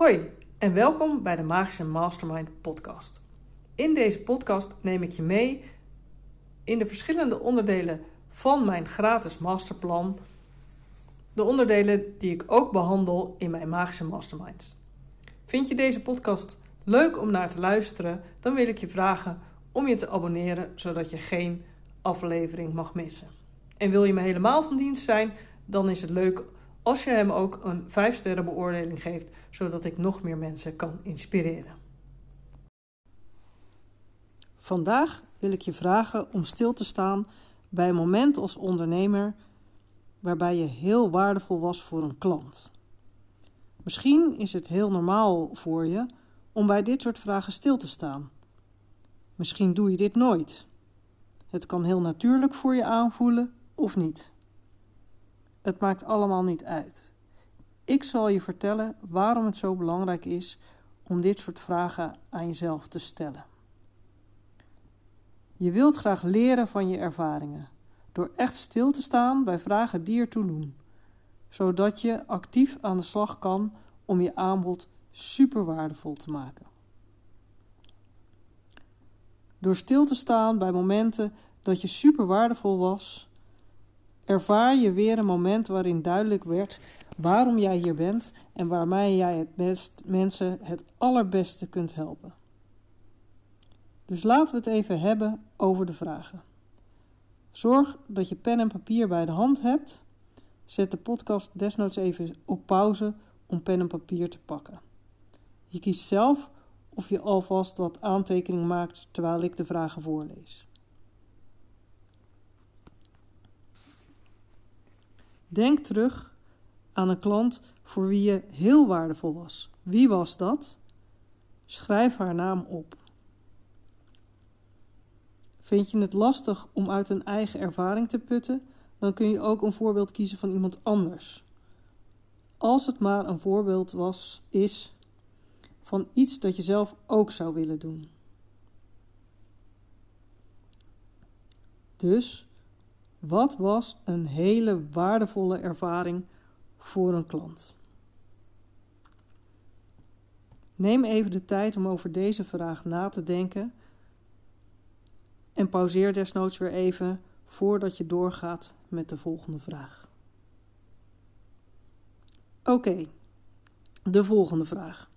Hoi en welkom bij de Magische Mastermind podcast. In deze podcast neem ik je mee in de verschillende onderdelen van mijn gratis masterplan. De onderdelen die ik ook behandel in mijn Magische Masterminds. Vind je deze podcast leuk om naar te luisteren? Dan wil ik je vragen om je te abonneren zodat je geen aflevering mag missen. En wil je me helemaal van dienst zijn, dan is het leuk als je hem ook een 5 sterren beoordeling geeft, zodat ik nog meer mensen kan inspireren. Vandaag wil ik je vragen om stil te staan bij een moment als ondernemer waarbij je heel waardevol was voor een klant. Misschien is het heel normaal voor je om bij dit soort vragen stil te staan. Misschien doe je dit nooit. Het kan heel natuurlijk voor je aanvoelen of niet. Het maakt allemaal niet uit. Ik zal je vertellen waarom het zo belangrijk is om dit soort vragen aan jezelf te stellen. Je wilt graag leren van je ervaringen door echt stil te staan bij vragen die ertoe doen, zodat je actief aan de slag kan om je aanbod super waardevol te maken. Door stil te staan bij momenten dat je super waardevol was, ervaar je weer een moment waarin duidelijk werd waarom jij hier bent en waarmee jij het best mensen het allerbeste kunt helpen. Dus laten we het even hebben over de vragen. Zorg dat je pen en papier bij de hand hebt. Zet de podcast desnoods even op pauze om pen en papier te pakken. Je kiest zelf of je alvast wat aantekening maakt terwijl ik de vragen voorlees. Denk terug aan een klant voor wie je heel waardevol was. Wie was dat? Schrijf haar naam op. Vind je het lastig om uit een eigen ervaring te putten? Dan kun je ook een voorbeeld kiezen van iemand anders. Als het maar een voorbeeld was, is van iets dat je zelf ook zou willen doen. Dus wat was een hele waardevolle ervaring voor een klant? Neem even de tijd om over deze vraag na te denken en pauzeer desnoods weer even voordat je doorgaat met de volgende vraag. Oké, de volgende vraag.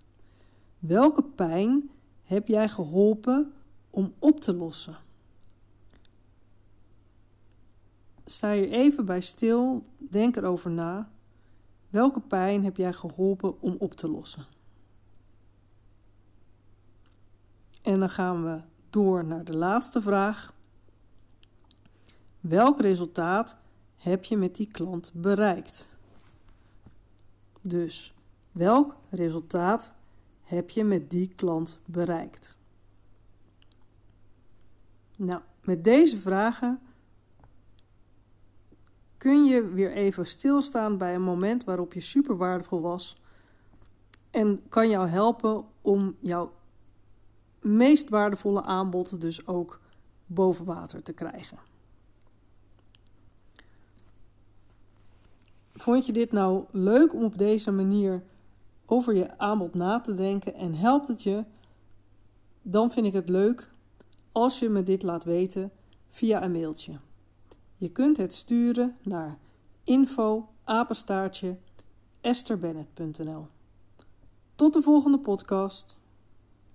Welke pijn heb jij geholpen om op te lossen? Sta je even bij stil, denk erover na. Welke pijn heb jij geholpen om op te lossen? En dan gaan we door naar de laatste vraag. Welk resultaat heb je met die klant bereikt? Dus welk resultaat heb je met die klant bereikt? Nou, met deze vragen kun je weer even stilstaan bij een moment waarop je super waardevol was en kan jou helpen om jouw meest waardevolle aanbod dus ook boven water te krijgen. Vond je dit nou leuk om op deze manier over je aanbod na te denken en helpt het je? Dan vind ik het leuk als je me dit laat weten via een mailtje. Je kunt het sturen naar info apenstaartje Tot de volgende podcast.